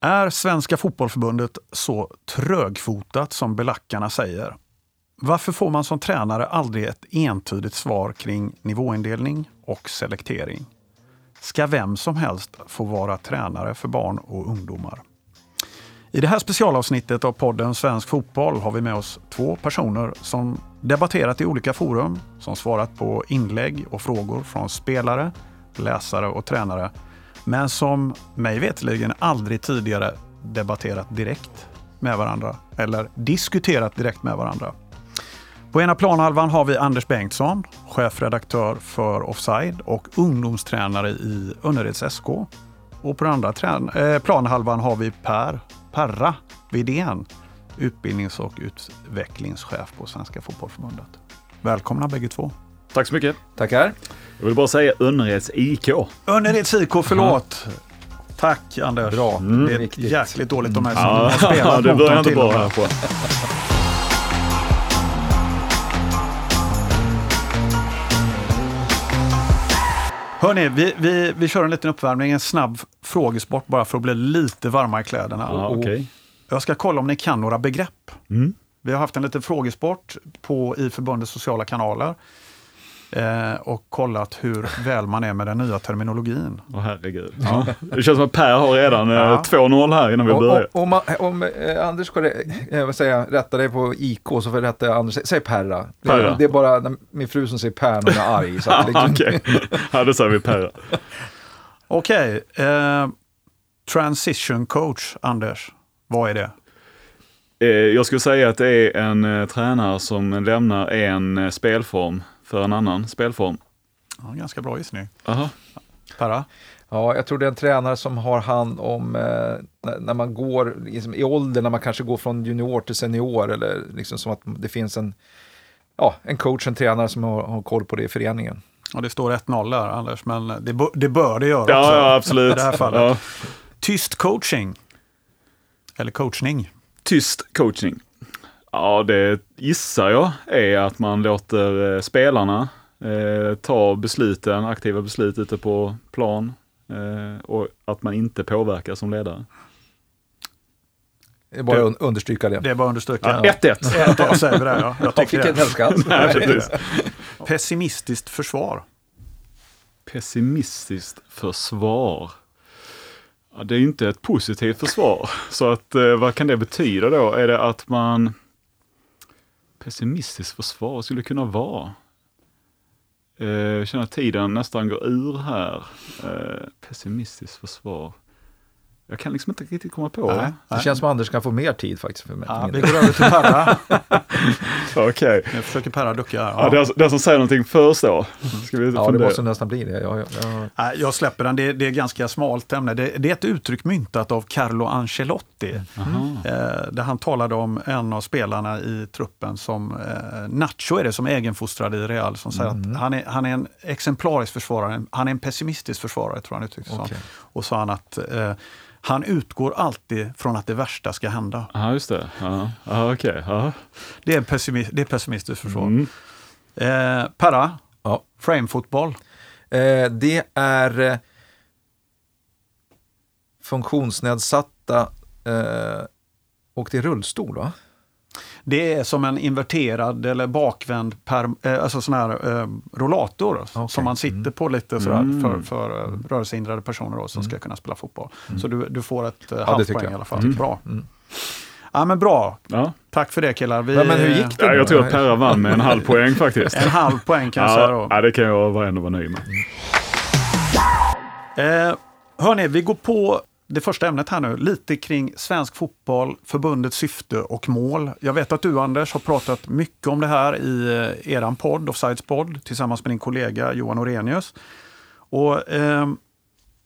Är Svenska Fotbollförbundet så trögfotat som belackarna säger? Varför får man som tränare aldrig ett entydigt svar kring nivåindelning och selektering? Ska vem som helst få vara tränare för barn och ungdomar? I det här specialavsnittet av podden Svensk Fotboll har vi med oss två personer som debatterat i olika forum, som svarat på inlägg och frågor från spelare, läsare och tränare men som mig veterligen aldrig tidigare debatterat direkt med varandra eller diskuterat direkt med varandra. På ena planhalvan har vi Anders Bengtsson, chefredaktör för Offside och ungdomstränare i Önnereds SK. Och på den andra eh, planhalvan har vi Per Perra Vidén, utbildnings och utvecklingschef på Svenska Fotbollförbundet. Välkomna bägge två. Tack så mycket. Tackar. Jag vill bara säga Önnereds IK. Önnereds IK, förlåt. Aha. Tack Anders. Bra. Mm. Det är Viktigt. jäkligt dåligt av mig som ja, har spelat Det börjar inte bra här på. Hörni, vi, vi, vi kör en liten uppvärmning, en snabb frågesport bara för att bli lite varma i kläderna. Ja, okay. Jag ska kolla om ni kan några begrepp. Mm. Vi har haft en liten frågesport på, i förbundets sociala kanaler eh, och kollat hur väl man är med den nya terminologin. Åh oh, herregud. Ja. Det känns som att Per har redan eh, ja. 2-0 här innan vi börjar. Om, om, om eh, Anders ska eh, säga, rätta dig på IK så får jag rätta Anders, säg Perra. Perra. Det är bara min fru som säger Per när hon är arg. Så liksom... Okej, ja, då säger vi Perra. Okej, okay, eh, transition coach, Anders, vad är det? Eh, jag skulle säga att det är en eh, tränare som lämnar en spelform för en annan spelform. Ja, ganska bra gissning. Aha. Perra? Ja, jag tror det är en tränare som har hand om eh, när man går liksom, i ålder, när man kanske går från junior till senior eller liksom som att det finns en, ja, en coach, en tränare som har, har koll på det i föreningen. Ja, det står 1-0 där Anders, men det, det bör det göra ja, också. Ja, absolut. I det här fallet. Ja. Tyst coaching. Eller coachning. Tyst coaching. Ja, det gissar jag är att man låter eh, spelarna eh, ta besluten, aktiva beslut ute på plan eh, och att man inte påverkar som ledare. Det är bara att understryka det. Det är bara att understryka. 1-1. Ja, 1-1 säger vi där ja. Jag fick inte ens Pessimistiskt försvar. Pessimistiskt försvar. Ja, det är inte ett positivt försvar. Så att, eh, vad kan det betyda då? Är det att man pessimistiskt försvar skulle kunna vara? Eh, jag känner att tiden nästan går ur här. Eh, pessimistiskt försvar. Jag kan liksom inte riktigt komma på. Nej, det känns som att Anders kan få mer tid faktiskt. För mig. Ja, vi går över till Perra. Okej. Okay. Nu försöker Perra ducka. Ja. Ja, den, som säger någonting först då. Ska vi ja, det måste nästan bli det. Jag, jag... jag släpper den. Det, det är ganska smalt ämne. Det, det, är ett uttryck myntat av Carlo Ancelotti. Mm. Eh, där han talade om en av spelarna i truppen som eh, Nacho är det som egenfostrad i Real. Som säger mm. att han är, han är en exemplarisk försvarare. Han är en pessimistisk försvarare tror han uttryckte okay. Och sa han att eh, han utgår alltid från att det värsta ska hända. Ja, just det. Ja, ja, okay. ja. Det, är pessimist, det är pessimistiskt försvar. Mm. Eh, Perra, ja. framefotboll? Eh, det är eh, funktionsnedsatta eh, och det är rullstol, va? Det är som en inverterad eller bakvänd per, eh, alltså sån här, eh, rollator okay. som man sitter mm. på lite sådär mm. för, för mm. rörelsehindrade personer då, som mm. ska kunna spela fotboll. Mm. Så du, du får ett eh, ja, halvt poäng i alla fall. Bra. Ja men bra. Ja. Tack för det killar. Vi, ja, men hur gick det? Ja, jag tror att Perra vann med en halv poäng faktiskt. en halv poäng kan jag ja, säga då. Ja, det kan jag ändå vara nöjd med. Eh, hörni, vi går på det första ämnet här nu, lite kring svensk fotboll, förbundets syfte och mål. Jag vet att du Anders har pratat mycket om det här i eh, eran podd, Offsides podd, tillsammans med din kollega Johan Orenius. Och, eh,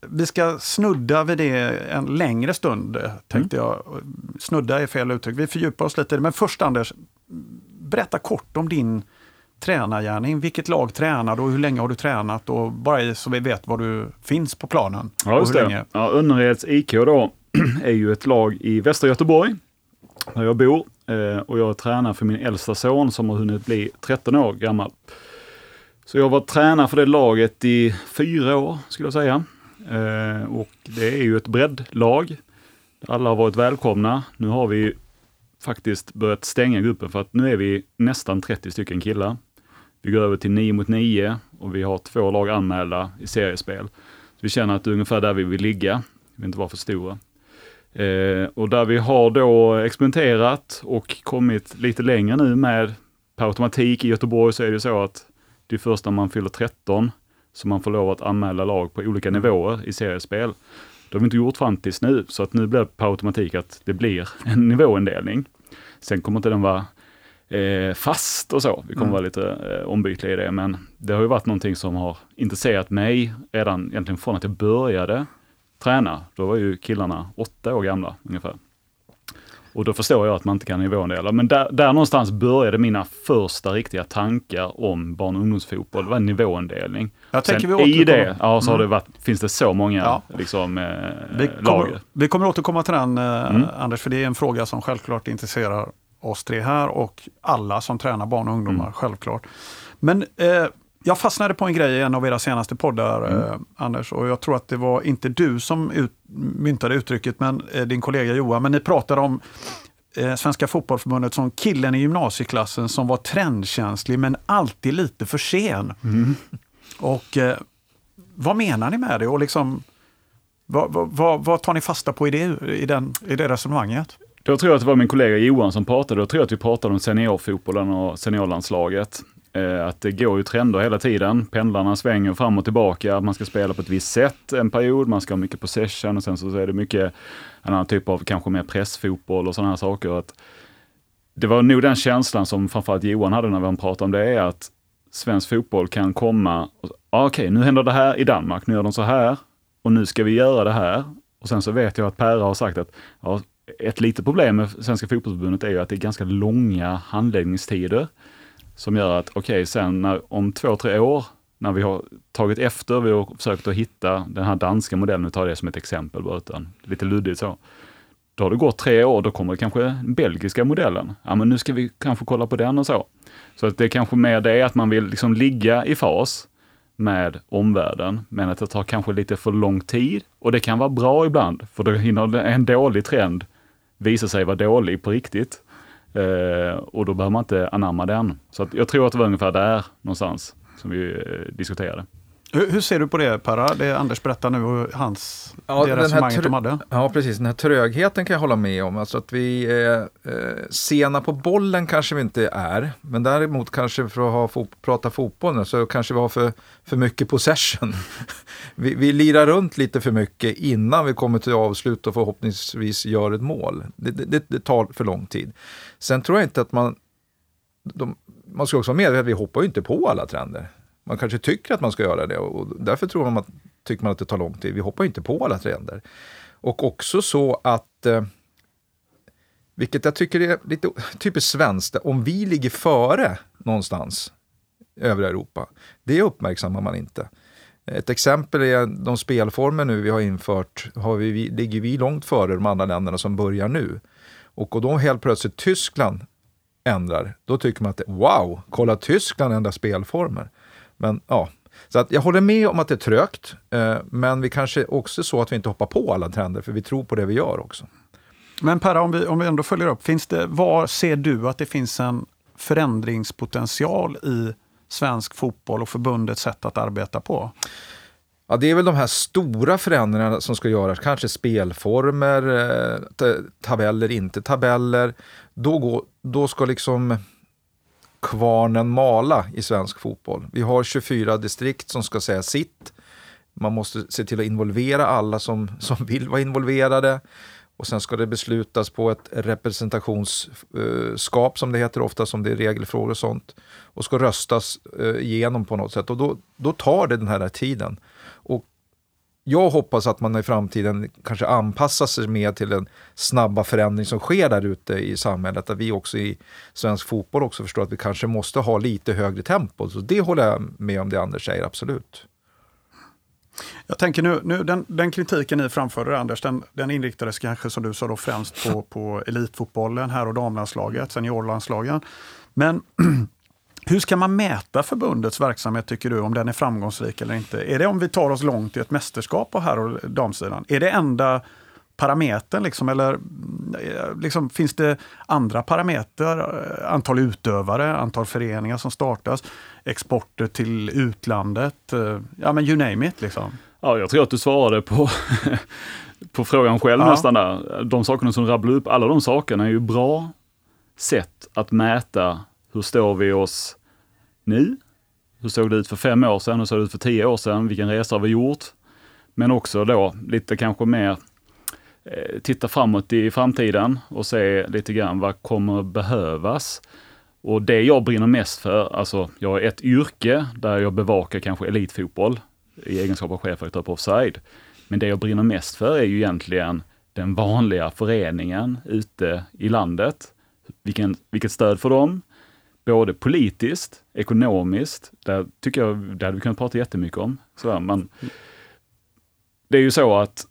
vi ska snudda vid det en längre stund, tänkte mm. jag. Snudda är fel uttryck, vi fördjupar oss lite. Men först Anders, berätta kort om din tränargärning. Vilket lag tränar du och hur länge har du tränat? Och bara så vi vet var du finns på planen. Ja, just det. Ja, Önnereds IK då är ju ett lag i Västra Göteborg, där jag bor. Eh, och jag tränar för min äldsta son som har hunnit bli 13 år gammal. Så jag var tränare för det laget i fyra år, skulle jag säga. Eh, och det är ju ett breddlag. Alla har varit välkomna. Nu har vi faktiskt börjat stänga gruppen för att nu är vi nästan 30 stycken killar. Vi går över till 9 mot 9 och vi har två lag anmälda i seriespel. Så vi känner att det är ungefär där vi vill ligga. Vi vill inte vara för stora. Eh, och där vi har då experimenterat och kommit lite längre nu med per automatik i Göteborg så är det så att det är först när man fyller 13 som man får lov att anmäla lag på olika nivåer i seriespel. Det har vi inte gjort fram tills nu, så att nu blir det per automatik att det blir en nivåindelning. Sen kommer inte den vara eh, fast och så. Vi kommer mm. vara lite eh, ombytliga i det, men det har ju varit någonting som har intresserat mig redan egentligen från att jag började träna. Då var ju killarna åtta år gamla ungefär. Och då förstår jag att man inte kan nivåindela. Men där, där någonstans började mina första riktiga tankar om barn och ungdomsfotboll. Det var en nivåindelning. Jag Sen vi i det ja, så har det mm. varit, finns det så många ja. liksom, eh, vi kommer, lager. Vi kommer återkomma till den eh, mm. Anders, för det är en fråga som självklart intresserar oss tre här och alla som tränar barn och ungdomar, mm. självklart. Men eh, jag fastnade på en grej i en av era senaste poddar, mm. eh, Anders, och jag tror att det var inte du som ut, myntade uttrycket, men eh, din kollega Johan, men ni pratade om eh, Svenska fotbollförbundet som killen i gymnasieklassen som var trendkänslig men alltid lite för sen. Mm. Och eh, vad menar ni med det? Och liksom, vad, vad, vad, tar ni fasta på i det, i, den, i det resonemanget? Då tror jag att det var min kollega Johan som pratade. Då tror jag att vi pratade om seniorfotbollen och seniorlandslaget. Eh, att det går ju trender hela tiden. Pendlarna svänger fram och tillbaka. Man ska spela på ett visst sätt en period. Man ska ha mycket possession och sen så är det mycket en annan typ av kanske mer pressfotboll och sådana här saker. Att det var nog den känslan som framförallt Johan hade när vi pratade om det, är att svensk fotboll kan komma och ah, okej, okay, nu händer det här i Danmark, nu gör de så här och nu ska vi göra det här. Och sen så vet jag att Perra har sagt att ja, ett litet problem med Svenska fotbollsförbundet är ju att det är ganska långa handläggningstider som gör att, okej, okay, sen när, om två, tre år, när vi har tagit efter, vi har försökt att hitta den här danska modellen, vi tar det som ett exempel bara, utan lite luddigt så. Då har det gått tre år, då kommer kanske den belgiska modellen. Ja, men nu ska vi kanske kolla på den och så. Så att det är kanske mer det att man vill liksom ligga i fas med omvärlden, men att det tar kanske lite för lång tid. Och det kan vara bra ibland, för då hinner en dålig trend visa sig vara dålig på riktigt. Eh, och då behöver man inte anamma den. Så jag tror att det var ungefär där någonstans som vi eh, diskuterade. Hur, hur, ser du på det Perra? Det Anders berättar nu och hans, ja, det resonemanget de hade. Ja, precis. Den här trögheten kan jag hålla med om. Alltså att vi är eh, sena på bollen kanske vi inte är. Men däremot kanske för att ha fo prata fotboll så kanske vi har för, för mycket possession. vi, vi lirar runt lite för mycket innan vi kommer till avslut och förhoppningsvis gör ett mål. Det, det, det tar för lång tid. Sen tror jag inte att man... De, man ska också vara medveten att vi hoppar ju inte på alla trender. Man kanske tycker att man ska göra det och därför tror man att, tycker man att det tar lång tid. Vi hoppar inte på alla trender. Och också så att, eh, vilket jag tycker är lite typiskt svenskt, om vi ligger före någonstans i övriga Europa, det uppmärksammar man inte. Ett exempel är de spelformer nu vi har infört, har vi, ligger vi långt före de andra länderna som börjar nu. Och, och då helt plötsligt Tyskland ändrar, då tycker man att wow, kolla Tyskland ändrar spelformer. Men ja, så att jag håller med om att det är trögt, eh, men vi kanske också så att vi inte hoppar på alla trender, för vi tror på det vi gör också. Men Perra, om vi, om vi ändå följer upp, finns det, var ser du att det finns en förändringspotential i svensk fotboll och förbundets sätt att arbeta på? Ja, det är väl de här stora förändringarna som ska göras, kanske spelformer, eh, tabeller, inte tabeller. Då, går, då ska liksom kvarnen mala i svensk fotboll. Vi har 24 distrikt som ska säga sitt. Man måste se till att involvera alla som, som vill vara involverade. Och sen ska det beslutas på ett representationsskap som det heter ofta, som det är regelfrågor och sånt. Och ska röstas eh, igenom på något sätt. Och då, då tar det den här tiden. Jag hoppas att man i framtiden kanske anpassar sig mer till den snabba förändring som sker där ute i samhället. Att vi också i svensk fotboll också förstår att vi kanske måste ha lite högre tempo. Så det håller jag med om det Anders säger, absolut. Jag tänker nu, nu den, den kritiken ni framförde Anders, den, den inriktades kanske som du sa då främst på, på elitfotbollen, här och damlandslaget, seniorlandslagen. Men Hur ska man mäta förbundets verksamhet tycker du, om den är framgångsrik eller inte? Är det om vi tar oss långt i ett mästerskap på herr och damsidan? Är det enda parametern liksom, eller eh, liksom, finns det andra parametrar? Eh, antal utövare, antal föreningar som startas, exporter till utlandet, eh, ja men you name it liksom. Ja, jag tror att du svarade på, på frågan själv Ja. nästan där. De sakerna som rabblar upp, alla de sakerna är ju bra sätt att mäta hur står vi oss nu? Hur såg det ut för fem år sedan? Hur såg det ut för tio år sedan? Vilken resa har vi gjort? Men också då lite kanske mer eh, titta framåt i framtiden och se lite grann vad kommer behövas. Och det jag brinner mest för, alltså jag har ett yrke där jag bevakar kanske elitfotboll i egenskap av chefredaktör på Offside. Men det jag brinner mest för är ju egentligen den vanliga föreningen ute i landet. Vilken, vilket stöd får de? Både politiskt, ekonomiskt, där tycker jag, det hade vi kunnat prata jättemycket om. Sådär, men det är ju så att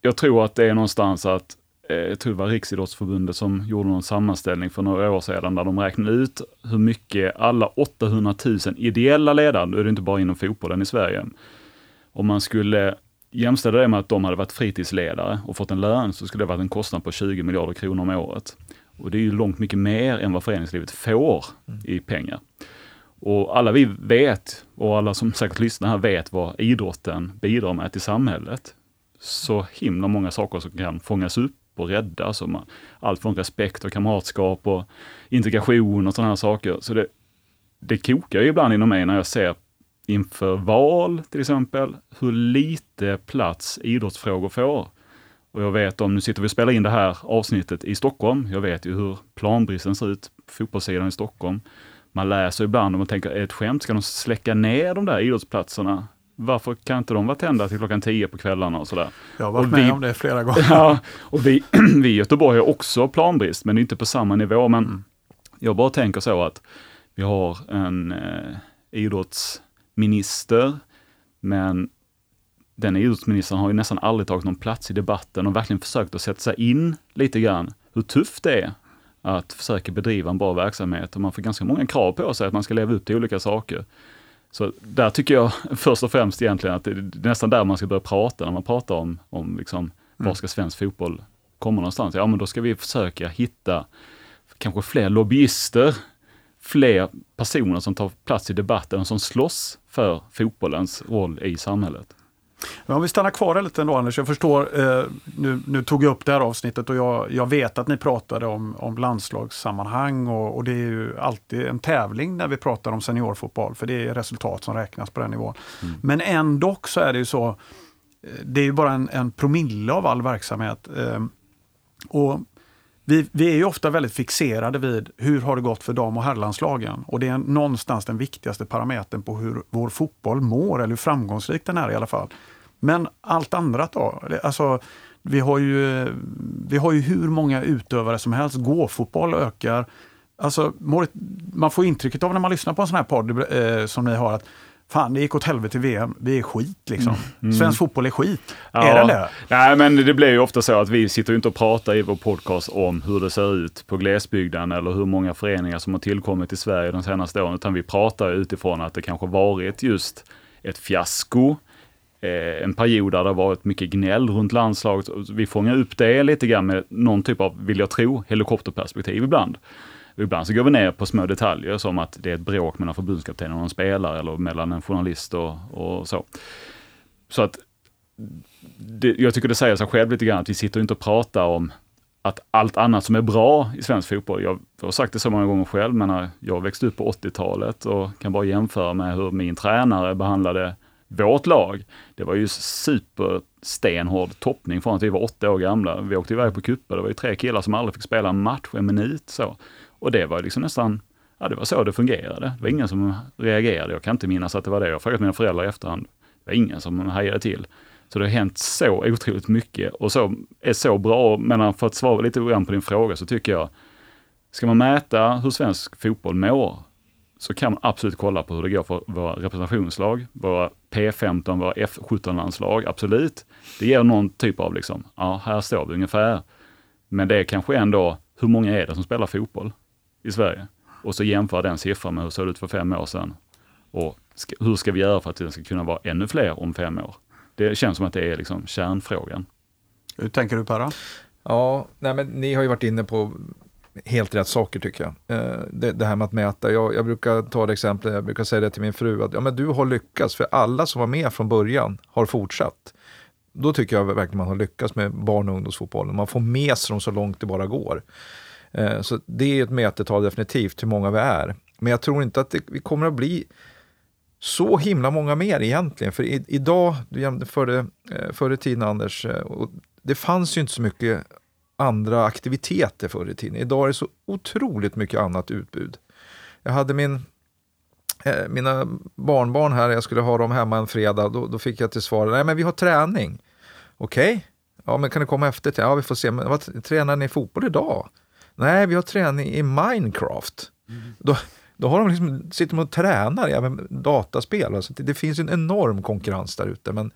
jag tror att det är någonstans att, eh, jag tror det var Riksidrottsförbundet som gjorde någon sammanställning för några år sedan där de räknade ut hur mycket alla 800 000 ideella ledare, nu är det inte bara inom fotbollen i Sverige, om man skulle jämställa det med att de hade varit fritidsledare och fått en lön så skulle det varit en kostnad på 20 miljarder kronor om året. Och det är ju långt mycket mer än vad föreningslivet får i pengar. Och alla vi vet, och alla som säkert lyssnar här vet vad idrotten bidrar med till samhället. Så himla många saker som kan fångas upp och räddas. Och man, allt från respekt och kamratskap och integration och sådana här saker. Så det, det kokar ju ibland inom mig när jag ser inför val till exempel, hur lite plats idrottsfrågor får. Och jag vet om, nu sitter vi och spelar in det här avsnittet i Stockholm. Jag vet ju hur planbristen ser ut på fotbollssidan i Stockholm. Man läser ibland och man tänker, är det ett skämt? Ska de släcka ner de där idrottsplatserna? Varför kan inte de vara tända till klockan tio på kvällarna och sådär? Jag har varit Och med vi- om det flera gånger. Ja, och vi, vi i Göteborg har också planbrist, men inte på samma nivå. Men Mm. jag bara tänker så att vi har en eh, idrottsminister, men den idrottsministern har ju nästan aldrig tagit någon plats i debatten och verkligen försökt att sätta sig in lite grann hur tufft det är att försöka bedriva en bra verksamhet och man får ganska många krav på sig att man ska leva upp till olika saker. Så där tycker jag först och främst egentligen att det är nästan där man ska börja prata när man pratar om, om liksom, var ska svensk fotboll komma någonstans? Ja, men då ska vi försöka hitta kanske fler lobbyister, fler personer som tar plats i debatten och som slåss för fotbollens roll i samhället. Men om vi stannar kvar lite ändå Anders, jag förstår, eh, nu, nu tog jag upp det här avsnittet och jag, jag vet att ni pratade om, om landslagssammanhang och, och det är ju alltid en tävling när vi pratar om seniorfotboll, för det är resultat som räknas på den nivån. Men ändå så är det ju så, eh, det är ju bara en, en promille av all verksamhet. Eh, och vi, vi är ju ofta väldigt fixerade vid hur har det gått för dam och herrlandslagen. Och det är någonstans den viktigaste parametern på hur vår fotboll mår, eller hur framgångsrik den är i alla fall. Men allt annat då? Alltså, vi har ju, vi har ju hur många utövare som helst. Gåfotboll ökar. Alltså, man får intrycket av när man lyssnar på en sån här podd eh, som ni har att Fan, det gick åt helvete i VM. Vi är skit liksom. Svensk fotboll är skit. Är den det? Nej, men det blir ju ofta så att vi sitter ju inte och pratar i vår podcast om hur det ser ut på glesbygden eller hur många föreningar som har tillkommit i Sverige de senaste åren, utan vi pratar utifrån att det kanske varit just ett fiasko, eh, en period där det har varit mycket gnäll runt landslaget. Vi fångar upp det lite grann med någon typ av, vill jag tro, helikopterperspektiv ibland. Ibland så går vi ner på små detaljer som att det är ett bråk mellan förbundskaptenen och en spelare eller mellan en journalist och, och så. Så att det, jag tycker det säger sig själv lite grann att vi sitter inte och pratar om att allt annat som är bra i svensk fotboll, jag har sagt det så många gånger själv, men jag växte upp på 80-talet och kan bara jämföra med hur min tränare behandlade vårt lag. Det var ju superstenhård toppning från att vi var åtta år gamla. Vi åkte iväg på cuper, det var ju tre killar som aldrig fick spela en match, en minut så. Och det var liksom nästan, ja det var så det fungerade. Det var ingen som reagerade. Jag kan inte minnas att det var det. Jag har frågat mina föräldrar i efterhand. Det var ingen som hajade till. Så det har hänt så otroligt mycket och så är så bra. Men för att svara lite grann på din fråga så tycker jag, ska man mäta hur svensk fotboll mår så kan man absolut kolla på hur det går för våra representationslag, våra P15, våra F17-landslag, absolut. Det ger någon typ av liksom, ja, här står vi ungefär. Men det är kanske ändå, hur många är det som spelar fotboll i Sverige? Och så jämföra den siffran med hur det såg ut för fem år sedan. Och ska, hur ska vi göra för att det ska kunna vara ännu fler om fem år? Det känns som att det är liksom kärnfrågan. Hur tänker du Perra? Ja, nej men ni har ju varit inne på helt rätt saker tycker jag. Eh, det, det, här med att mäta. Jag, jag brukar ta det exempel, jag brukar säga det till min fru, att ja, men du har lyckats för alla som var med från början har fortsatt. Då tycker jag verkligen man har lyckats med barn och ungdomsfotbollen. Man får med sig dem så långt det bara går. Eh, så det är ett mätetal definitivt, hur många vi är. Men jag tror inte att det, vi kommer att bli så himla många mer egentligen. För i, idag, eh, förr i före tiden Anders, eh, och det fanns ju inte så mycket andra aktiviteter förr i tiden. Idag är det så otroligt mycket annat utbud. Jag hade min, eh, mina barnbarn här, jag skulle ha dem hemma en fredag, då, då fick jag till svar, nej men vi har träning. Okej, okay. ja men kan du komma efter? Ja vi får se, men vad, tränar ni fotboll idag? Nej, vi har träning i Minecraft. Mm. Då, då har de liksom, sitter de och tränar även dataspel. Alltså det, det finns en enorm konkurrens där ute. Men,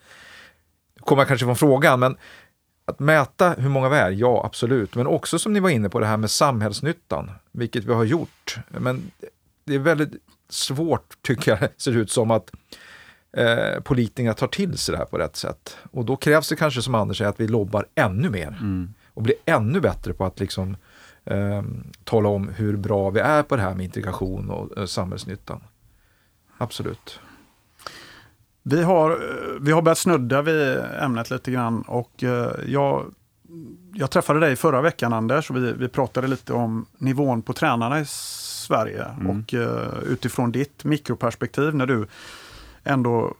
kommer jag kanske från frågan, men att mäta hur många vi är, ja absolut. Men också som ni var inne på det här med samhällsnyttan, vilket vi har gjort. Men det är väldigt svårt, tycker jag, ser ut som att eh, politikerna tar till sig det här på rätt sätt. Och då krävs det kanske, som Anders säger, att vi lobbar ännu mer. Mm. Och blir ännu bättre på att liksom eh, tala om hur bra vi är på det här med integration och eh, samhällsnyttan. Absolut. Vi har, vi har börjat snudda vid ämnet lite grann och eh, jag, jag träffade dig förra veckan Anders och vi, vi pratade lite om nivån på tränarna i Sverige mm. och uh, utifrån ditt mikroperspektiv när du ändå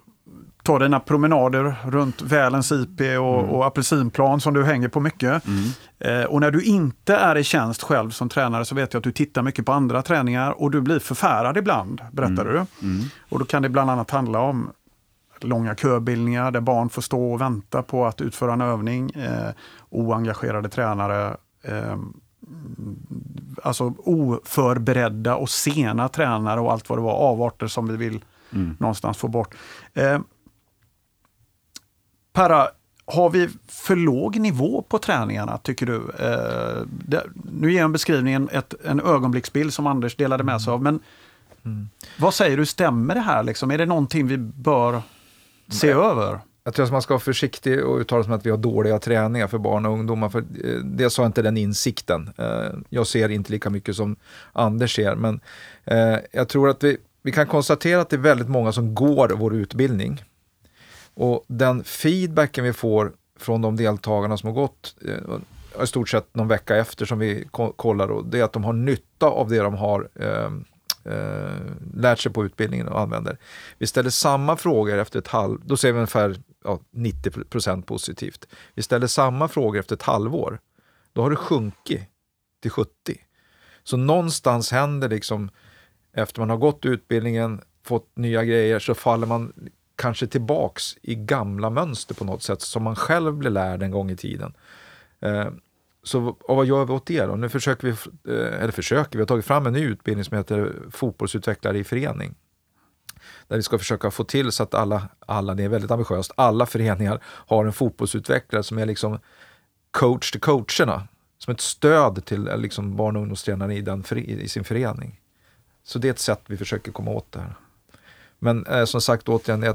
tar dina promenader runt Välens IP och, mm. och Apelsinplan som du hänger på mycket. Mm. Eh, och när du inte är i tjänst själv som tränare så vet jag att du tittar mycket på andra träningar och du blir förfärad ibland, berättar mm. du. Mm. Och då kan det bland annat handla om långa köbildningar där barn får stå och vänta på att utföra en övning. Eh, oengagerade tränare. Eh, alltså oförberedda och sena tränare och allt vad det var. Avarter som vi vill mm. någonstans få bort. Eh, Perra, har vi för låg nivå på träningarna tycker du? Eh, det, nu ger jag en beskrivning, ett, en ögonblicksbild som Anders delade med sig av. Men mm. Vad säger du, stämmer det här? Liksom? Är det någonting vi bör se Nej. över? Jag tror att man ska vara försiktig och uttala sig om att vi har dåliga träningar för barn och ungdomar. För eh, dels har jag inte den insikten. Eh, jag ser inte lika mycket som Anders ser. Men eh, jag tror att vi, vi kan konstatera att det är väldigt många som går vår utbildning. Och den feedbacken vi får från de deltagarna som har gått eh, i stort sett någon vecka efter som vi kollar, då, det är att de har nytta av det de har ehm, eh, lärt sig på utbildningen och använder. Vi ställer samma frågor efter ett halv, då ser vi ungefär ja, 90% positivt. Vi ställer samma frågor efter ett halvår, då har det sjunkit till 70. Så någonstans händer liksom, efter man har gått utbildningen, fått nya grejer, så faller man kanske tillbaks i gamla mönster på något sätt som man själv blev lärd en gång i tiden. Eh, så vad gör vi åt det då? Nu försöker vi, eh, eller försöker, vi har tagit fram en ny utbildning som heter fotbollsutvecklare i förening. Där vi ska försöka få till så att alla, alla, det är väldigt ambitiöst, alla föreningar har en fotbollsutvecklare som är liksom coach till coacherna. Som ett stöd till eh, liksom barn och ungdomstränarna i, den, i sin förening. Så det är ett sätt vi försöker komma åt det här. Men eh, som sagt, återigen,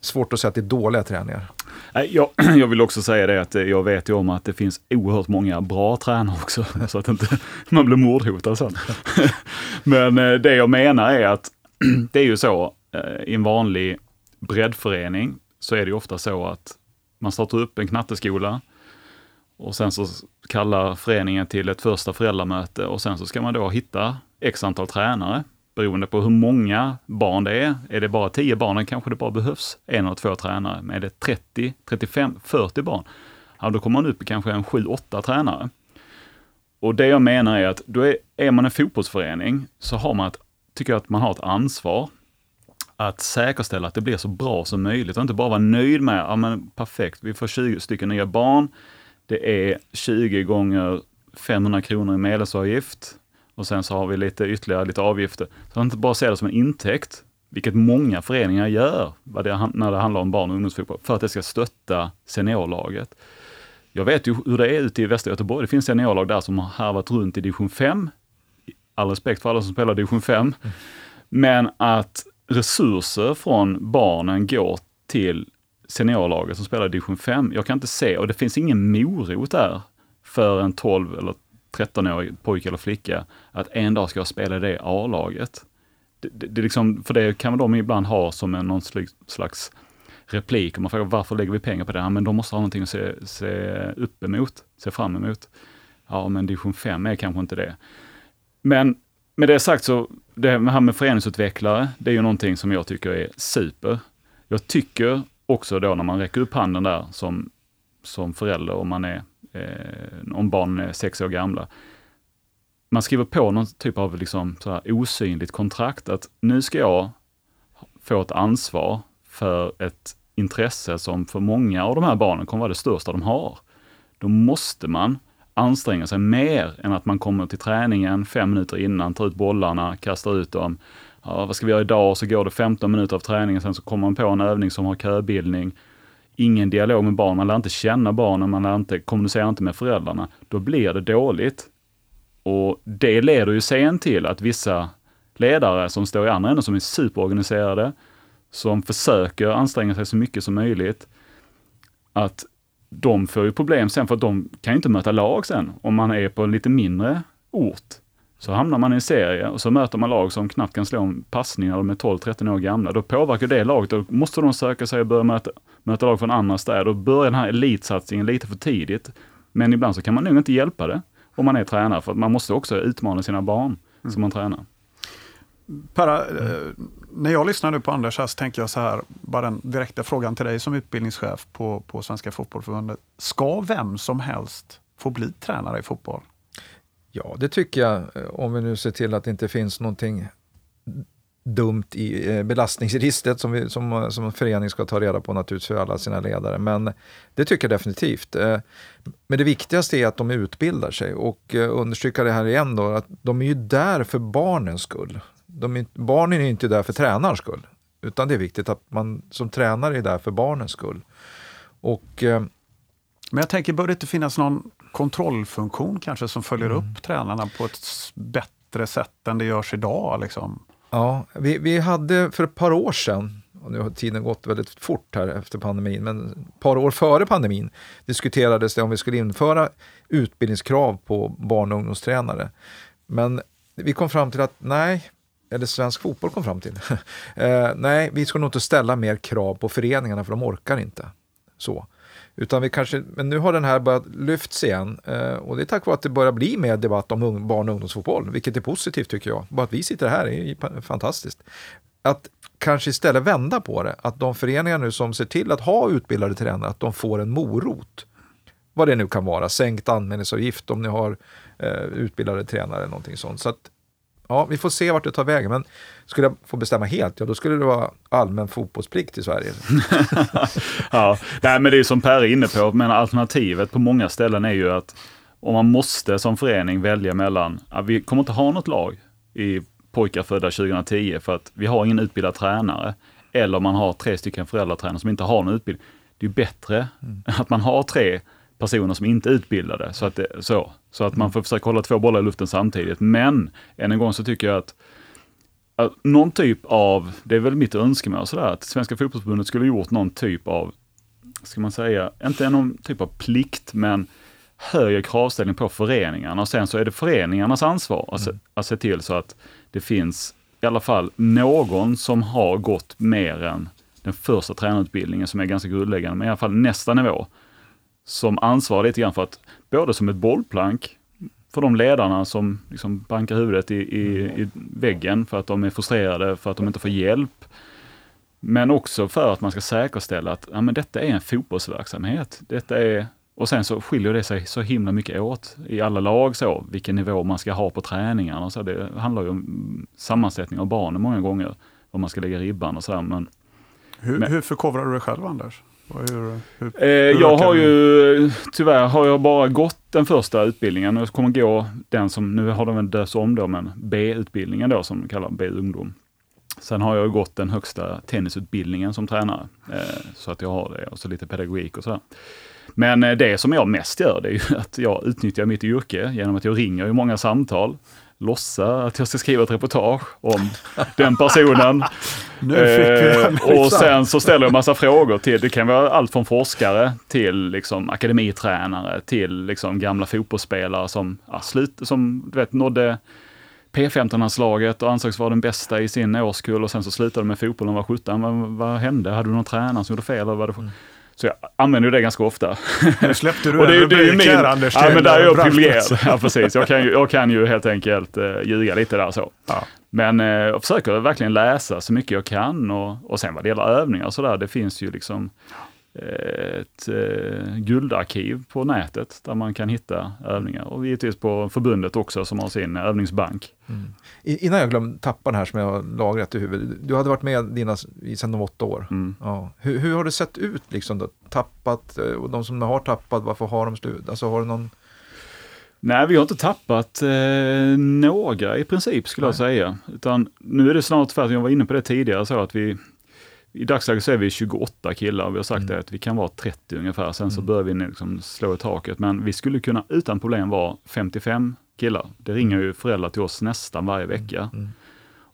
svårt att säga att det är dåliga träningar. Jag, jag vill också säga det att eh, jag vet ju om att det finns oerhört många bra tränare också, så att inte man blir mordhotad sen. Men eh, det jag menar är att det är ju så, eh, i en vanlig breddförening så är det ju ofta så att man startar upp en knatteskola och sen så kallar föreningen till ett första föräldramöte och sen så ska man då hitta x antal tränare beroende på hur många barn det är. Är det bara 10 barn kanske det bara behövs en eller två tränare. Men är det 30, 35, 40 barn, ja då kommer man upp i kanske en 7-8 tränare. Och det jag menar är att då är, är man en fotbollsförening så har man ett, tycker jag att man har ett ansvar att säkerställa att det blir så bra som möjligt och inte bara vara nöjd med, ja men perfekt, vi får 20 stycken nya barn, det är 20 gånger 500 kronor i medlemsavgift, och sen så har vi lite ytterligare lite avgifter. Så att inte bara se det som en intäkt, vilket många föreningar gör det, när det handlar om barn och ungdomsfotboll, för att det ska stötta seniorlaget. Jag vet ju hur det är ute i Västra Göteborg. Det finns seniorlag där som har harvat runt i division 5. All respekt för alla som spelar division 5. Mm. Men att resurser från barnen går till seniorlaget som spelar i division 5. Jag kan inte se, och det finns ingen morot där för en 12 eller 13-årig pojke eller flicka att en dag ska jag spela i det A-laget. Det, det, det liksom, för det kan de ibland ha som en, någon slags replik. Om man frågar varför lägger vi pengar på det? Ja, men de måste ha någonting att se, se upp emot, se fram emot. Ja, men division 5 är kanske inte det. Men med det sagt så, det här med föreningsutvecklare, det är ju någonting som jag tycker är super. Jag tycker också då när man räcker upp handen där som, som förälder, om man är, eh, om barnen är sex år gamla, man skriver på någon typ av liksom så här osynligt kontrakt att nu ska jag få ett ansvar för ett intresse som för många av de här barnen kommer vara det största de har. Då måste man anstränga sig mer än att man kommer till träningen fem minuter innan, tar ut bollarna, kastar ut dem. Ja, vad ska vi göra idag? Så går det 15 minuter av träningen, sen så kommer man på en övning som har köbildning. Ingen dialog med barn, man lär inte känna barnen, man lär inte, kommunicerar inte med föräldrarna. Då blir det dåligt. Och det leder ju sen till att vissa ledare som står i andra änden, som är superorganiserade, som försöker anstränga sig så mycket som möjligt, att de får ju problem sen för att de kan inte möta lag sen. Om man är på en lite mindre ort så hamnar man i en serie och så möter man lag som knappt kan slå en passning när de är 12-13 år gamla. Då påverkar det laget. Då måste de söka sig och börja möta, möta lag från andra städer. Då börjar den här elitsatsningen lite för tidigt. Men ibland så kan man nog inte hjälpa det om man är tränare, för att man måste också utmana sina barn mm. som man tränar. Perra, mm. när jag lyssnar nu på Anders här så tänker jag så här, bara den direkta frågan till dig som utbildningschef på, på Svenska Fotbollförbundet. Ska vem som helst få bli tränare i fotboll? Ja, det tycker jag, om vi nu ser till att det inte finns någonting dumt i eh, belastningsregistret som, vi, som, som en förening ska ta reda på naturligtvis för alla sina ledare. Men det tycker jag definitivt. Eh, men det viktigaste är att de utbildar sig och eh, understryka det här igen då, att de är ju där för barnens skull de, barnen är inte där för tränarens skull. Utan det är viktigt att man som tränare är där för barnens skull. Och, Men jag tänker, bör det inte finnas någon kontrollfunktion kanske som följer mm. upp tränarna på ett bättre sätt än det görs idag? Liksom? Ja, vi, vi hade för ett par år sedan, och nu har tiden gått väldigt fort här efter pandemin, men ett par år före pandemin diskuterades det om vi skulle införa utbildningskrav på barn och ungdomstränare. Men vi kom fram till att nej, eller svensk fotboll kom fram till. eh, nej, vi ska nog inte ställa mer krav på föreningarna för de orkar inte. Så. Utan vi kanske, men nu har den här börjat lyfts igen eh, och det är tack vare att det börjar bli mer debatt om barn och ungdomsfotboll, vilket är positivt tycker jag. Bara att vi sitter här är fantastiskt. Att kanske istället vända på det, att de föreningar nu som ser till att ha utbildade tränare, att de får en morot. Vad det nu kan vara, sänkt anmälningsavgift om ni har eh, utbildade tränare eller någonting sånt. Så att ja, vi får se vart det tar vägen. Men skulle jag få bestämma helt, ja då skulle det vara allmän fotbollsplikt i Sverige. ja, Nej, men det är som Per är inne på, men alternativet på många ställen är ju att om man måste som förening välja mellan, ja, vi kommer inte ha något lag i pojkar födda 2010 för att vi har ingen utbildad tränare. Eller man har tre stycken föräldratränare som inte har någon utbildning. Det är bättre mm. att man har tre personer som inte är utbildade. Så att, det, så, så att man får försöka hålla två bollar i luften samtidigt. Men än en gång så tycker jag att, att någon typ av, det är väl mitt önskemål sådär, att Svenska fotbollsförbundet skulle gjort någon typ av, ska man säga, inte någon typ av plikt, men högre kravställning på föreningarna och sen så är det föreningarnas ansvar att, mm. att se till så att det finns i alla fall någon som har gått mer än den första tränarutbildningen som är ganska grundläggande, men i alla fall nästa nivå som ansvarar lite grann för att, både som ett bollplank för de ledarna som liksom bankar huvudet i, i, i väggen för att de är frustrerade, för att de inte får hjälp. Men också för att man ska säkerställa att ja, men detta är en fotbollsverksamhet. Detta är, och sen så skiljer det sig så himla mycket åt i alla lag, så, vilken nivå man ska ha på träningarna. Så det handlar ju om sammansättning av barnen många gånger, var man ska lägga ribban och sådär. Men, hur, men, hur förkovrar du dig själv, Anders? Hur, hur, eh, jag har ju, tyvärr har jag bara gått den första utbildningen och jag kommer gå den som, nu har de väl döpts om då, men B-utbildningen då som de kallar B-ungdom. Sen har jag gått den högsta tennisutbildningen som tränare, eh, så att jag har det och så lite pedagogik och sådär. Men eh, det som jag mest gör, det är ju att jag utnyttjar mitt yrke genom att jag ringer i många samtal, låtsa att jag ska skriva ett reportage om den personen. Eh, och sen så ställer jag massa frågor till, det kan vara allt från forskare till liksom akademitränare till liksom gamla fotbollsspelare som, ja, slut, som du vet, nådde P15-landslaget och ansågs vara den bästa i sin årskull och sen så slutade med fotboll när de var 17. Vad, vad hände? Hade du någon tränare som gjorde fel? Eller vad det, så jag använder det ganska ofta. Nu släppte du Och det, en rubrik min, här Anders. ja, men där är jag privilegierad. Ja, precis. Jag kan, ju, jag kan ju helt enkelt uh, ljuga lite där så. Ja. Men eh, jag försöker verkligen läsa så mycket jag kan och, och sen vad det gäller övningar och sådär, det finns ju liksom eh, ett eh, guldarkiv på nätet där man kan hitta övningar och givetvis på förbundet också som har sin övningsbank. I- Innan jag glömde tappa den här som jag har lagrat i huvudet. Du hade varit med dina sedan de åtta år. Mm. Ja. Hur, hur har det sett ut liksom då? Tappat, eh, och de som har tappat, varför har de slut? Alltså har du någon... Nej, vi har inte tappat eh, några i princip skulle jag säga. Utan nu är det snart tvärtom, jag var inne på det tidigare, så att vi i dagsläget så är vi 28 killar och vi har sagt det att vi kan vara 30 ungefär. Sen så börjar vi liksom slå i taket. Men vi skulle kunna utan problem vara 55 killar. Det ringer ju föräldrar till oss nästan varje vecka.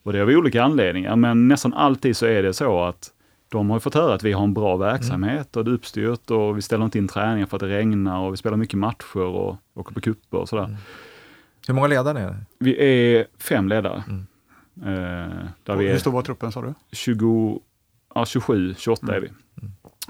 Och det är av olika anledningar, men nästan alltid så är det så att de har fått höra att vi har en bra verksamhet och det är uppstyrt och vi ställer inte in träningar för att det regnar och vi spelar mycket matcher och åker på cuper och sådär. Hur många ledare är det? Vi är fem ledare. Eh, där vi Hur är stor var truppen sa du? 20, ja, 27, 28 är vi.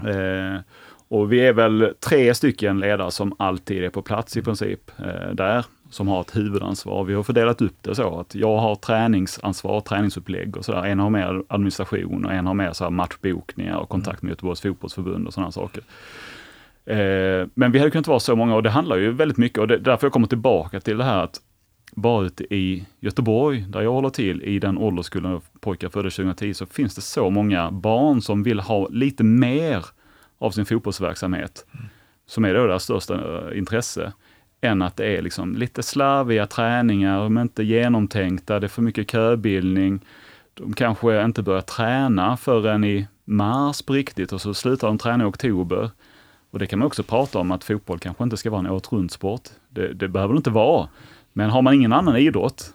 Eh, och vi är väl tre stycken ledare som alltid är på plats i princip eh, där, som har ett huvudansvar. Vi har fördelat upp det så att jag har träningsansvar, träningsupplägg och sådär. En har mer administration och en har mer så här matchbokningar och kontakt med Göteborgs fotbollsförbund och sådana saker. Eh, men vi hade kunnat vara så många och det handlar ju väldigt mycket och det, därför jag kommer tillbaka till det här att bara ute i Göteborg, där jag håller till, i den ålderskullen av pojkar födda 2010, så finns det så många barn som vill ha lite mer av sin fotbollsverksamhet, som är då deras största eh, intresse, än att det är liksom lite slarviga träningar, de är inte genomtänkta, det är för mycket köbildning. De kanske inte börjar träna förrän i mars på riktigt och så slutar de träna i oktober. Och det kan man också prata om att fotboll kanske inte ska vara en året runt sport. Det, det behöver det inte vara. Men har man ingen annan idrott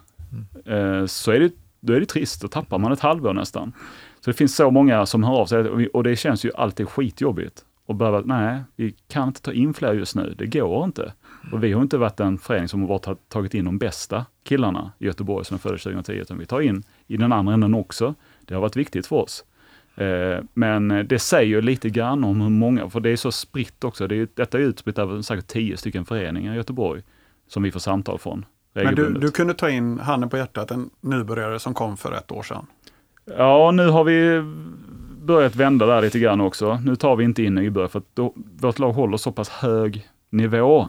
eh, så är det, då är det trist, då tappar man ett halvår nästan. Så det finns så många som hör av sig och det känns ju alltid skitjobbigt. Och behöva, nej, vi kan inte ta in fler just nu, det går inte. Och vi har inte varit en förening som har tagit in de bästa killarna i Göteborg som är födda 2010, utan vi tar in i den andra änden också. Det har varit viktigt för oss. Eh, Men det säger ju lite grann om hur många, för det är så spritt också. Det är, detta är utspritt över säkert tio stycken föreningar i Göteborg som vi får samtal från Men du, du kunde ta in, handen på hjärtat, en nybörjare som kom för ett år sedan. Ja, nu har vi börjat vända där lite grann också. Nu tar vi inte in nybörjare för att då, vårt lag håller så pass hög nivå.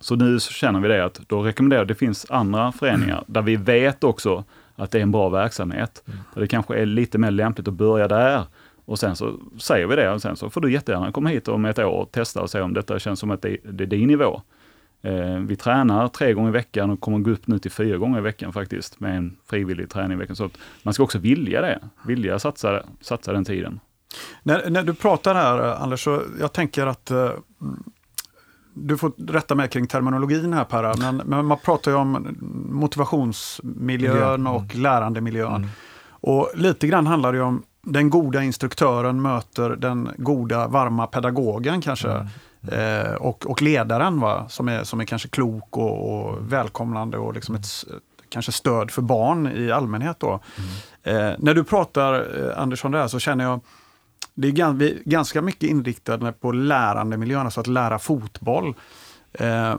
Så nu så känner vi det att då rekommenderar det finns andra föreningar där vi vet också att det är en bra verksamhet. Där det kanske är lite mer lämpligt att börja där. Och sen så säger vi det och sen så får du jättegärna komma hit om ett år och testa och se om detta känns som att det, det är din nivå. Eh, vi tränar tre gånger i veckan och kommer gå upp nu till fyra gånger i veckan faktiskt med en frivillig träning i veckan. Så att man ska också vilja det, vilja satsa, satsa den tiden. När, när du pratar här Anders, så jag tänker att eh, du får rätta mig kring terminologin här Per, men, men man pratar ju om motivationsmiljön Miljö, och lärandemiljön. Och lite grann handlar det om den goda instruktören möter den goda varma pedagogen kanske. Eh, och, och ledaren va? Som, är, som är kanske klok och, och välkomnande och liksom ett, kanske stöd för barn i allmänhet. Då. Eh, när du pratar eh, Anders om det här så känner jag det är ganska mycket inriktade på lärandemiljön, alltså att lära fotboll. Eh,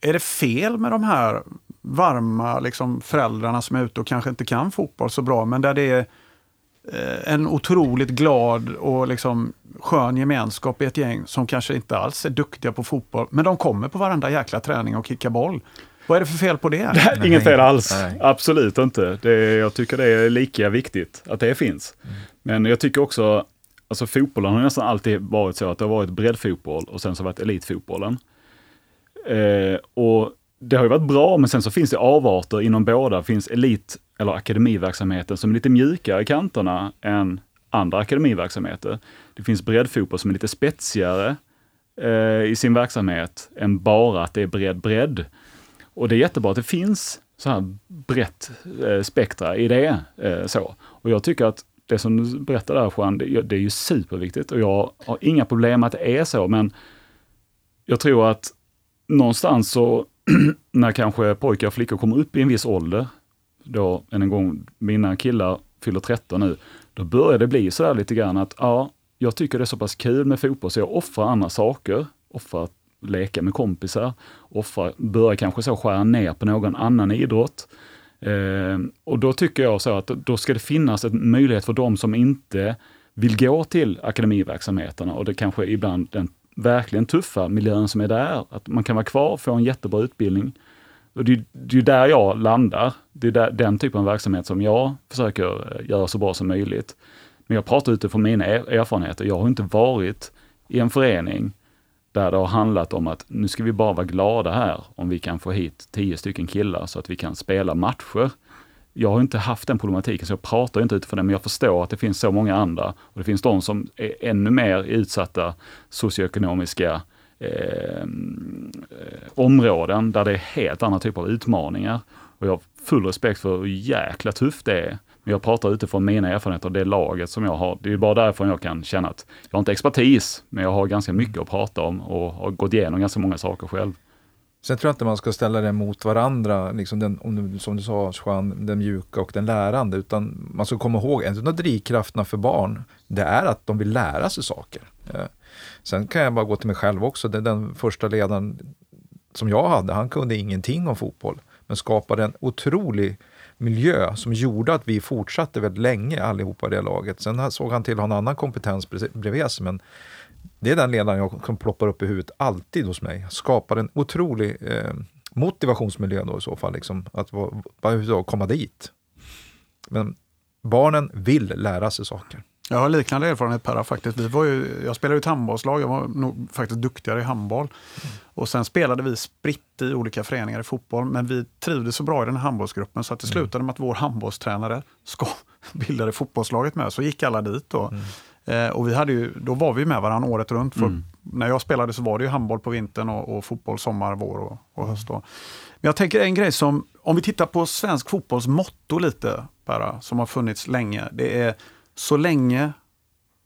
är det fel med de här varma liksom, föräldrarna som är ute och kanske inte kan fotboll så bra, men där det är en otroligt glad och liksom skön gemenskap i ett gäng som kanske inte alls är duktiga på fotboll, men de kommer på varenda jäkla träning och kickar boll. Vad är det för fel på det? Nej. Inget fel alls, Nej. absolut inte. Det, jag tycker det är lika viktigt att det finns. Men jag tycker också, alltså fotbollen har nästan alltid varit så att det har varit breddfotboll och sen så har det varit elitfotbollen. Eh, och det har ju varit bra, men sen så finns det avarter inom båda. Det finns elit eller akademiverksamheten som är lite mjukare i kanterna än andra akademiverksamheter. Det finns breddfotboll som är lite spetsigare eh, i sin verksamhet än bara att det är bredd, bredd. Och det är jättebra att det finns så här brett eh, spektra i det. Eh, så. Och jag tycker att det som du berättar där Juan, det, det är ju superviktigt och jag har inga problem med att det är så, men jag tror att någonstans så när kanske pojkar och flickor kommer upp i en viss ålder, då än en gång, mina killar fyller 13 nu, då börjar det bli sådär lite grann att ja, jag tycker det är så pass kul med fotboll så jag offrar andra saker. Offrar att leka med kompisar, offrar, börjar kanske så skära ner på någon annan idrott. Eh, och då tycker jag så att då ska det finnas en möjlighet för de som inte vill gå till akademiverksamheterna och det kanske ibland den verkligen tuffa miljön som är där, att man kan vara kvar, få en jättebra utbildning. Och det, det är där jag landar. Det är där, den typen av verksamhet som jag försöker eh, göra så bra som möjligt. Men jag pratar utifrån mina erfarenheter. Jag har inte varit i en förening där det har handlat om att nu ska vi bara vara glada här om vi kan få hit tio stycken killar så att vi kan spela matcher. Jag har inte haft den problematiken, så jag pratar inte utifrån det, men jag förstår att det finns så många andra. Och det finns de som är ännu mer utsatta socioekonomiska eh, områden där det är helt andra typer av utmaningar. Och jag har full respekt för hur jäkla tufft det är. Men jag pratar utifrån mina erfarenheter och det laget som jag har. Det är bara därför jag kan känna att jag har inte expertis, men jag har ganska mycket att prata om och har gått igenom ganska många saker själv. Sen tror jag inte man ska ställa det mot varandra, liksom den, om du, som du sa Juan, den mjuka och den lärande, utan man ska komma ihåg, en av drivkrafterna för barn, det är att de vill lära sig saker. Eh, sen kan jag bara gå till mig själv också, den, den första ledaren som jag hade, han kunde ingenting om fotboll, men skapade en otrolig miljö som gjorde att vi fortsatte väldigt länge allihopa i det laget. Sen såg han till att ha en annan kompetens bredvid sig, men det är den ledaren jag som ploppar upp i huvudet alltid hos mig. Skapar en otrolig eh, motivationsmiljö då i så fall, liksom, att bara komma dit. Men barnen vill lära sig saker. Jag har liknande erfarenhet Perra faktiskt. Vi var ju, jag spelade i ett handbollslag, jag var nog faktiskt duktigare i handboll. Mm. Och sen spelade vi spritt i olika föreningar i fotboll, men vi trivdes så bra i den här handbollsgruppen så att det mm. slutade med att vår handbollstränare ska bildade fotbollslaget med, så gick alla dit. Då. Mm. Eh, och vi hade ju, då var vi med varandra året runt. För mm. När jag spelade så var det ju handboll på vintern och, och fotboll sommar, vår och, och höst. Då. Men jag tänker en grej som, om vi tittar på svensk fotbolls motto lite, Perra, som har funnits länge. Det är så länge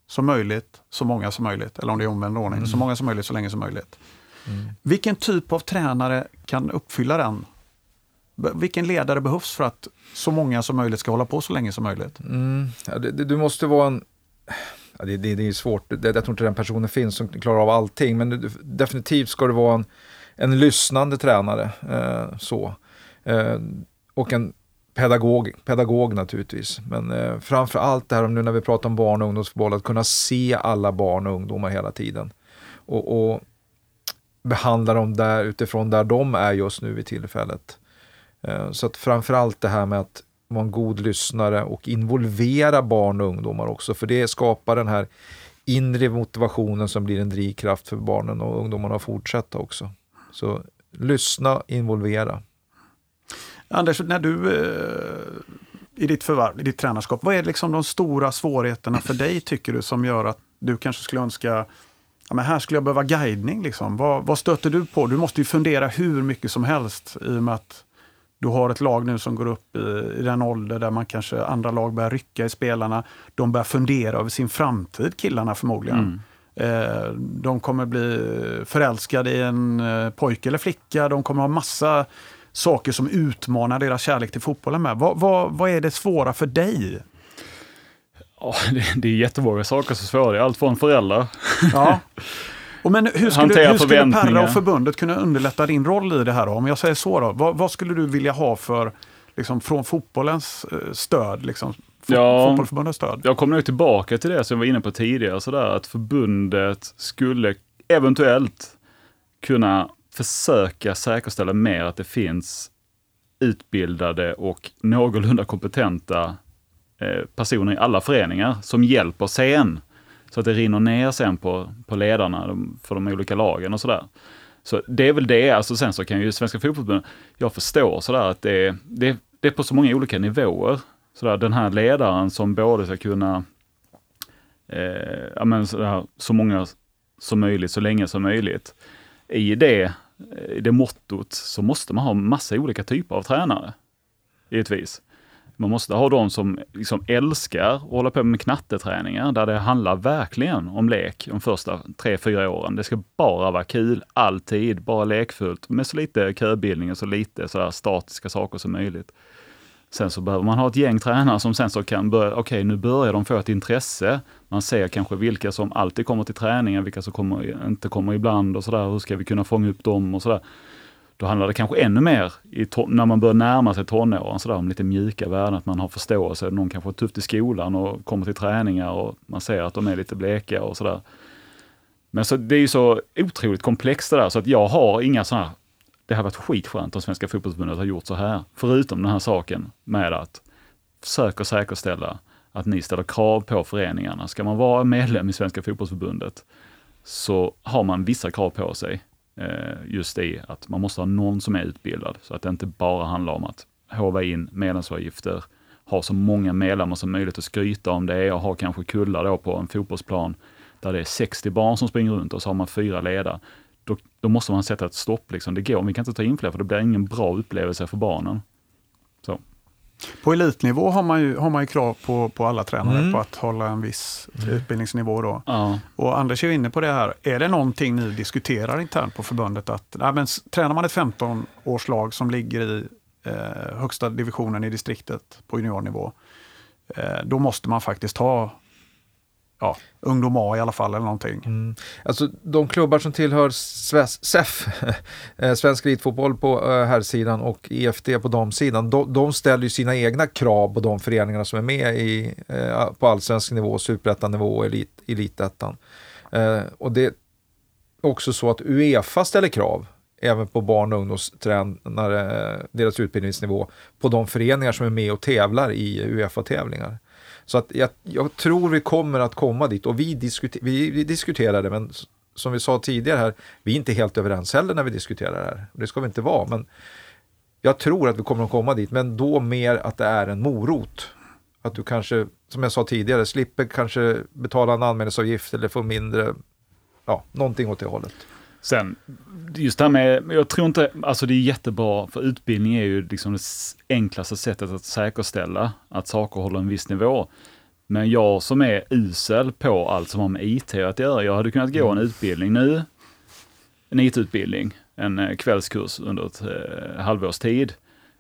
som möjligt, så många som möjligt. Eller om det är omvänd ordning. Mm. Så många som möjligt, så länge som möjligt. Mm. Vilken typ av tränare kan uppfylla den? Vilken ledare behövs för att så många som möjligt ska hålla på så länge som möjligt? Mm. Ja, det, det, du måste vara en... Ja, det, det, är svårt, det, jag tror inte den personen finns som klarar av allting, men definitivt ska det vara en, en lyssnande tränare. Eh, så. Eh, och en pedagog, pedagog naturligtvis. Men eh, framför allt det här nu när vi pratar om barn och ungdomsfotboll, att kunna se alla barn och ungdomar hela tiden. Och, och behandla dem där utifrån där de är just nu vid tillfället. Eh, så att framför allt det här med att vara en god lyssnare och involvera barn och ungdomar också, för det skapar den här inre motivationen som blir en drivkraft för barnen och ungdomarna att fortsätta också. Så lyssna, involvera. Anders, när du eh, i ditt förvärv, i ditt tränarskap, vad är liksom de stora svårigheterna för dig tycker du som gör att du kanske skulle önska ja, men här skulle jag behöva guidning. Liksom. Vad, vad stöter du på? Du måste ju fundera hur mycket som helst i och med att du har ett lag nu som går upp i, i den ålder där man kanske andra lag börjar rycka i spelarna. De börjar fundera över sin framtid, killarna förmodligen. Mm. Eh, de kommer bli förälskade i en eh, pojke eller flicka. De kommer ha massa saker som utmanar deras kärlek till fotbollen med. Vad, vad, vad är det svåra för dig? Ja, det, det är jättemånga saker som är svåra. Allt från föräldrar. Ja. Och men hur skulle, hur skulle Perra och förbundet kunna underlätta din roll i det här? Då? Om jag säger så, då, vad, vad skulle du vilja ha för, liksom, från fotbollens eh, stöd? Liksom, ja, fotbollförbundets stöd? Jag kommer nu tillbaka till det som jag var inne på tidigare, sådär, att förbundet skulle eventuellt kunna försöka säkerställa mer att det finns utbildade och någorlunda kompetenta eh, personer i alla föreningar som hjälper sen. Så att det rinner ner sen på, på ledarna för de olika lagen och sådär. Så det är väl det, alltså sen så kan ju Svenska fotbollförbundet, jag förstår sådär att det, det, det är på så många olika nivåer. Sådär, den här ledaren som både ska kunna, eh, ja men sådär, så många som möjligt, så länge som möjligt. I det i det mottot så måste man ha massa olika typer av tränare. Givetvis. Man måste ha de som liksom älskar att hålla på med knatteträningar där det handlar verkligen om lek de första tre, fyra åren. Det ska bara vara kul, alltid, bara lekfullt med så lite köbildning och så lite sådär statiska saker som möjligt. Sen så behöver man ha ett gäng tränare som sen så kan börja, okej okay, nu börjar de få ett intresse. Man ser kanske vilka som alltid kommer till träningen, vilka som kommer, inte kommer ibland och sådär. Hur ska vi kunna fånga upp dem och sådär. Då handlar det kanske ännu mer, i när man börjar närma sig tonåren, sådär, om lite mjuka värden, att man har förståelse. Någon kanske har tufft i skolan och kommer till träningar och man ser att de är lite bleka och sådär. Men så, det är ju så otroligt komplext det där, så att jag har inga sådana här, det har varit skitskönt om Svenska fotbollsförbundet har gjort så här. Förutom den här saken med att försöka säkerställa att ni ställer krav på föreningarna. Ska man vara medlem i Svenska fotbollsförbundet så har man vissa krav på sig. Eh, just i att man måste ha någon som är utbildad. Så att det inte bara handlar om att hova in medlemsavgifter, ha så många medlemmar som möjligt att skryta om det och ha kanske kullar då på en fotbollsplan där det är 60 barn som springer runt och så har man fyra ledare då, då måste man sätta ett stopp. Liksom. Det går, vi kan inte ta in fler för det blir ingen bra upplevelse för barnen. Så. På elitnivå har man ju, har man ju krav på, på alla tränare mm. på att hålla en viss mm. utbildningsnivå. Då. Ja. Och Anders är inne på det här. Är det någonting ni diskuterar internt på förbundet? att nej, men, Tränar man ett 15-årslag som ligger i eh, högsta divisionen i distriktet på juniornivå, eh, då måste man faktiskt ha ja, ungdom A i alla fall eller någonting. Mm. Alltså de klubbar som tillhör SEF, eh, Svensk Elitfotboll på eh, herrsidan och EFD på damsidan, de, de ställer ju sina egna krav på de föreningarna som är med i, eh, på allsvensk nivå, superettanivå och elit, elitettan. Och det är också så att Uefa ställer krav även på barn och ungdomstränare, deras utbildningsnivå, på de föreningar som är med och tävlar i Uefa-tävlingar. Så att jag, jag, tror vi kommer att komma dit och vi, diskuter, vi, vi diskuterar det, men som vi sa tidigare här, vi är inte helt överens heller när vi diskuterar det här. Det ska vi inte vara, men jag tror att vi kommer att komma dit, men då mer att det är en morot. Att du kanske, som jag sa tidigare, slipper kanske betala en anmälningsavgift eller få mindre, ja, någonting åt det hållet. Sen, just det här med, jag tror inte, alltså det är jättebra, för utbildning är ju liksom det enklaste sättet att säkerställa att saker håller en viss nivå. Men jag som är usel på allt som har med IT att göra, jag hade kunnat gå en mm. utbildning nu, en IT-utbildning, en eh, kvällskurs under ett eh, halvårs tid.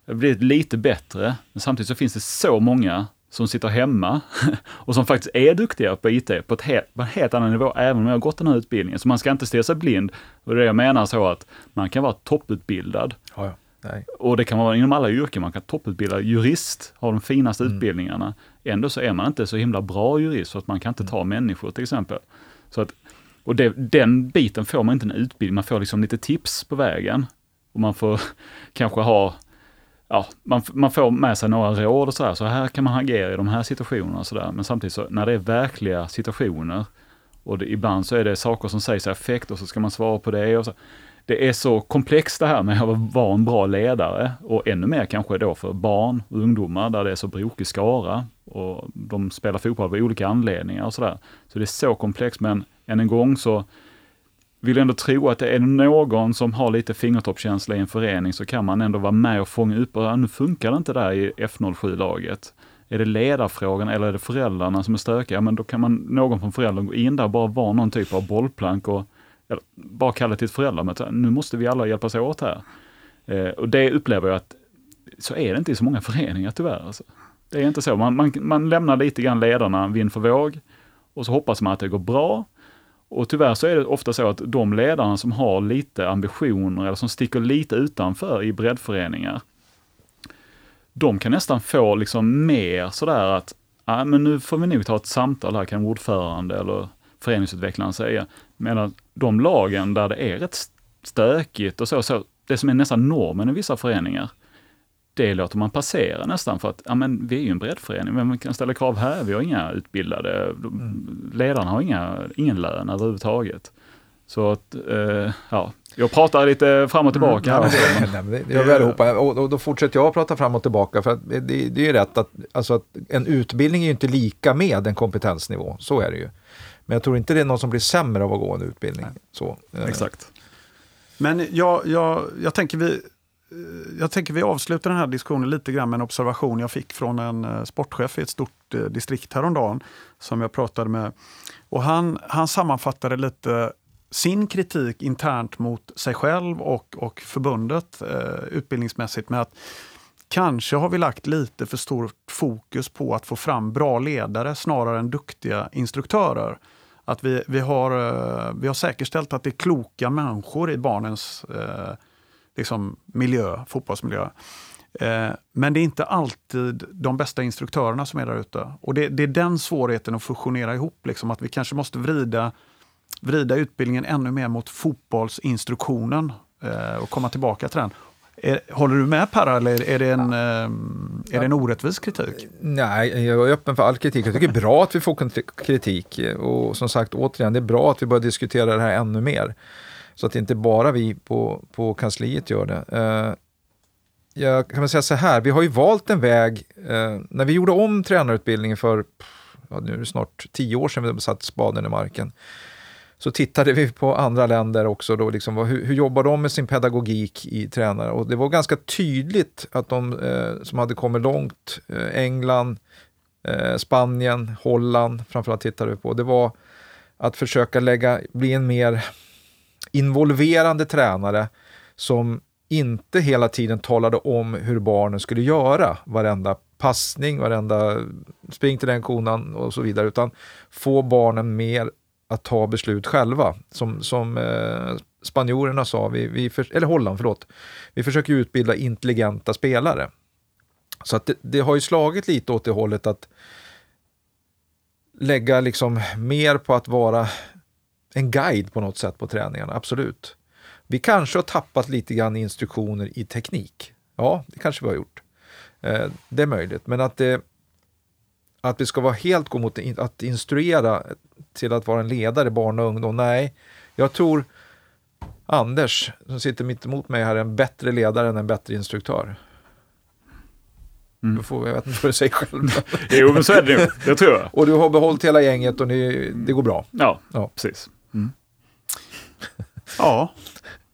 Det har blivit lite bättre, men samtidigt så finns det så många som sitter hemma och som faktiskt är duktiga på IT på, ett helt, på en helt annan nivå, även om jag har gått den här utbildningen. Så man ska inte stirra sig blind. Och det jag menar så att man kan vara topputbildad. Ja, ja. Nej. Och det kan vara inom alla yrken. Man kan topputbilda jurist, ha de finaste mm. utbildningarna. Ändå så är man inte så himla bra jurist, för att man kan inte ta mm. människor till exempel. Så att, och det, den biten får man inte en utbildning, man får liksom lite tips på vägen. Och man får kanske ha ja, man, man får med sig några råd och sådär, så här kan man agera i de här situationerna och sådär. Men samtidigt så när det är verkliga situationer och det, ibland så är det saker som sägs i affekt och så ska man svara på det. Och så. Det är så komplext det här med att vara en bra ledare och ännu mer kanske då för barn och ungdomar där det är så brokig skara och de spelar fotboll av olika anledningar och sådär. Så det är så komplext men än en gång så vill ändå tro att det är någon som har lite fingertoppskänsla i en förening så kan man ändå vara med och fånga upp, och nu funkar det inte där i F07-laget. Är det ledarfrågan eller är det föräldrarna som är stökiga? Men då kan man, någon från föräldrarna gå in där och bara vara någon typ av bollplank och eller, bara kalla till ett föräldramöte. Nu måste vi alla hjälpas åt här. Eh, och det upplever jag att så är det inte i så många föreningar tyvärr. Alltså. Det är inte så. Man, man, man lämnar lite grann ledarna vind för våg och så hoppas man att det går bra. Och tyvärr så är det ofta så att de ledarna som har lite ambitioner eller som sticker lite utanför i breddföreningar, de kan nästan få liksom mer sådär att, ja men nu får vi nog ta ett samtal här, kan ordförande eller föreningsutvecklaren säga. Medan de lagen där det är rätt stökigt och så, så det som är nästan normen i vissa föreningar, det låter man passera nästan för att ja, men vi är ju en breddförening, men vi kan ställa krav här, vi har inga utbildade, mm. ledarna har inga, ingen lön överhuvudtaget. Så att, eh, ja, jag pratar lite fram och tillbaka. Mm, ja, det, det gör vi allihopa. Och, och då fortsätter jag att prata fram och tillbaka. För det, det är ju rätt att, alltså att en utbildning är ju inte lika med en kompetensnivå. Så är det ju. Men jag tror inte det är någon som blir sämre av att gå en utbildning. Så, eh. Exakt. Men jag, jag, jag, tänker vi, Eh, jag tänker vi avslutar den här diskussionen lite grann med en observation jag fick från en eh, sportchef i ett stort eh, distrikt häromdagen som jag pratade med. Och han, han sammanfattade lite sin kritik internt mot sig själv och, och förbundet eh, utbildningsmässigt med att kanske har vi lagt lite för stort fokus på att få fram bra ledare snarare än duktiga instruktörer. Att vi, vi, har, eh, vi har säkerställt att det är kloka människor i barnens eh, liksom miljö, fotbollsmiljö. Eh, men det är inte alltid de bästa instruktörerna som är där ute. Och det, det är den svårigheten att fusionera ihop, liksom, att vi kanske måste vrida, vrida utbildningen ännu mer mot fotbollsinstruktionen eh, och komma tillbaka till den. Är, håller du med Per, eller är det, en, ja. är det en orättvis kritik? Nej, jag är öppen för all kritik. Jag tycker det är bra att vi får kritik. Och som sagt, återigen, det är bra att vi börjar diskutera det här ännu mer. Så att inte bara vi på, på kansliet gör det. Eh, jag kan väl säga så här, vi har ju valt en väg. Eh, när vi gjorde om tränarutbildningen för, ja, nu är det snart tio år sedan vi satte spaden i marken så tittade vi på andra länder också. Då, liksom, hur, hur jobbar de med sin pedagogik i tränare? Och det var ganska tydligt att de eh, som hade kommit långt, eh, England, eh, Spanien, Holland framförallt tittade vi på, det var att försöka lägga, bli en mer involverande tränare som inte hela tiden talade om hur barnen skulle göra varenda passning, varenda spring till den konan och så vidare, utan få barnen mer att ta beslut själva. Som, som eh, spanjorerna sa, vi, vi för, eller Holland, förlåt. Vi försöker utbilda intelligenta spelare. Så att det, det, har ju slagit lite åt det hållet att lägga liksom mer på att vara en guide på något sätt på träningarna, absolut. Vi kanske har tappat lite grann instruktioner i teknik. Ja, det kanske vi har gjort. Eh, det är möjligt, men att det att vi ska vara helt gå mot att instruera till att vara en ledare, barn och ungdom. Nej, jag tror Anders, som sitter mitt emot mig här, är en bättre ledare än en bättre instruktör. Mm. Du får, jag vet inte vad du säger själv. jo, men så är det nu. Det tror jag. Och du har behållit hela gänget och ni, det går bra. Ja, ja. precis. Mm. ja,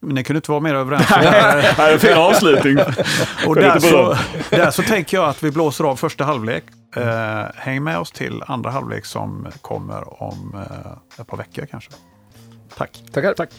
men ni kunde inte vara mer överens. Nej, det är en fin avslutning. och där så, där så tänker jag att vi blåser av första halvlek. Eh, häng med oss till andra halvlek som kommer om eh, ett par veckor kanske. Tack. Tackar. Tack.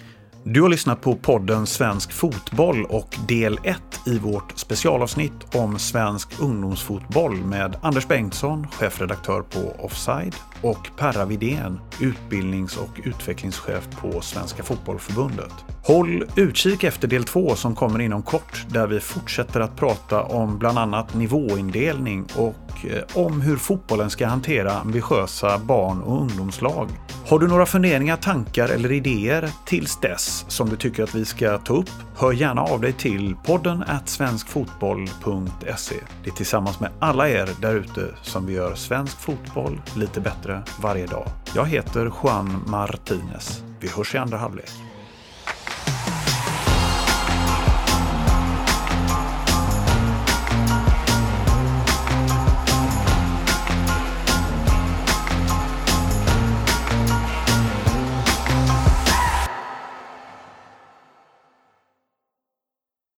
Du har lyssnat på podden Svensk Fotboll och del 1 i vårt specialavsnitt om svensk ungdomsfotboll med Anders Bengtsson, chefredaktör på Offside och Perra Vidén, utbildnings och utvecklingschef på Svenska Fotbollförbundet. Håll utkik efter del två som kommer inom kort där vi fortsätter att prata om bland annat nivåindelning och eh, om hur fotbollen ska hantera ambitiösa barn och ungdomslag. Har du några funderingar, tankar eller idéer tills dess som du tycker att vi ska ta upp? Hör gärna av dig till podden svenskfotboll.se. Det är tillsammans med alla er där ute som vi gör svensk fotboll lite bättre varje dag. Jag heter Juan Martinez. Vi hörs i andra halvlek.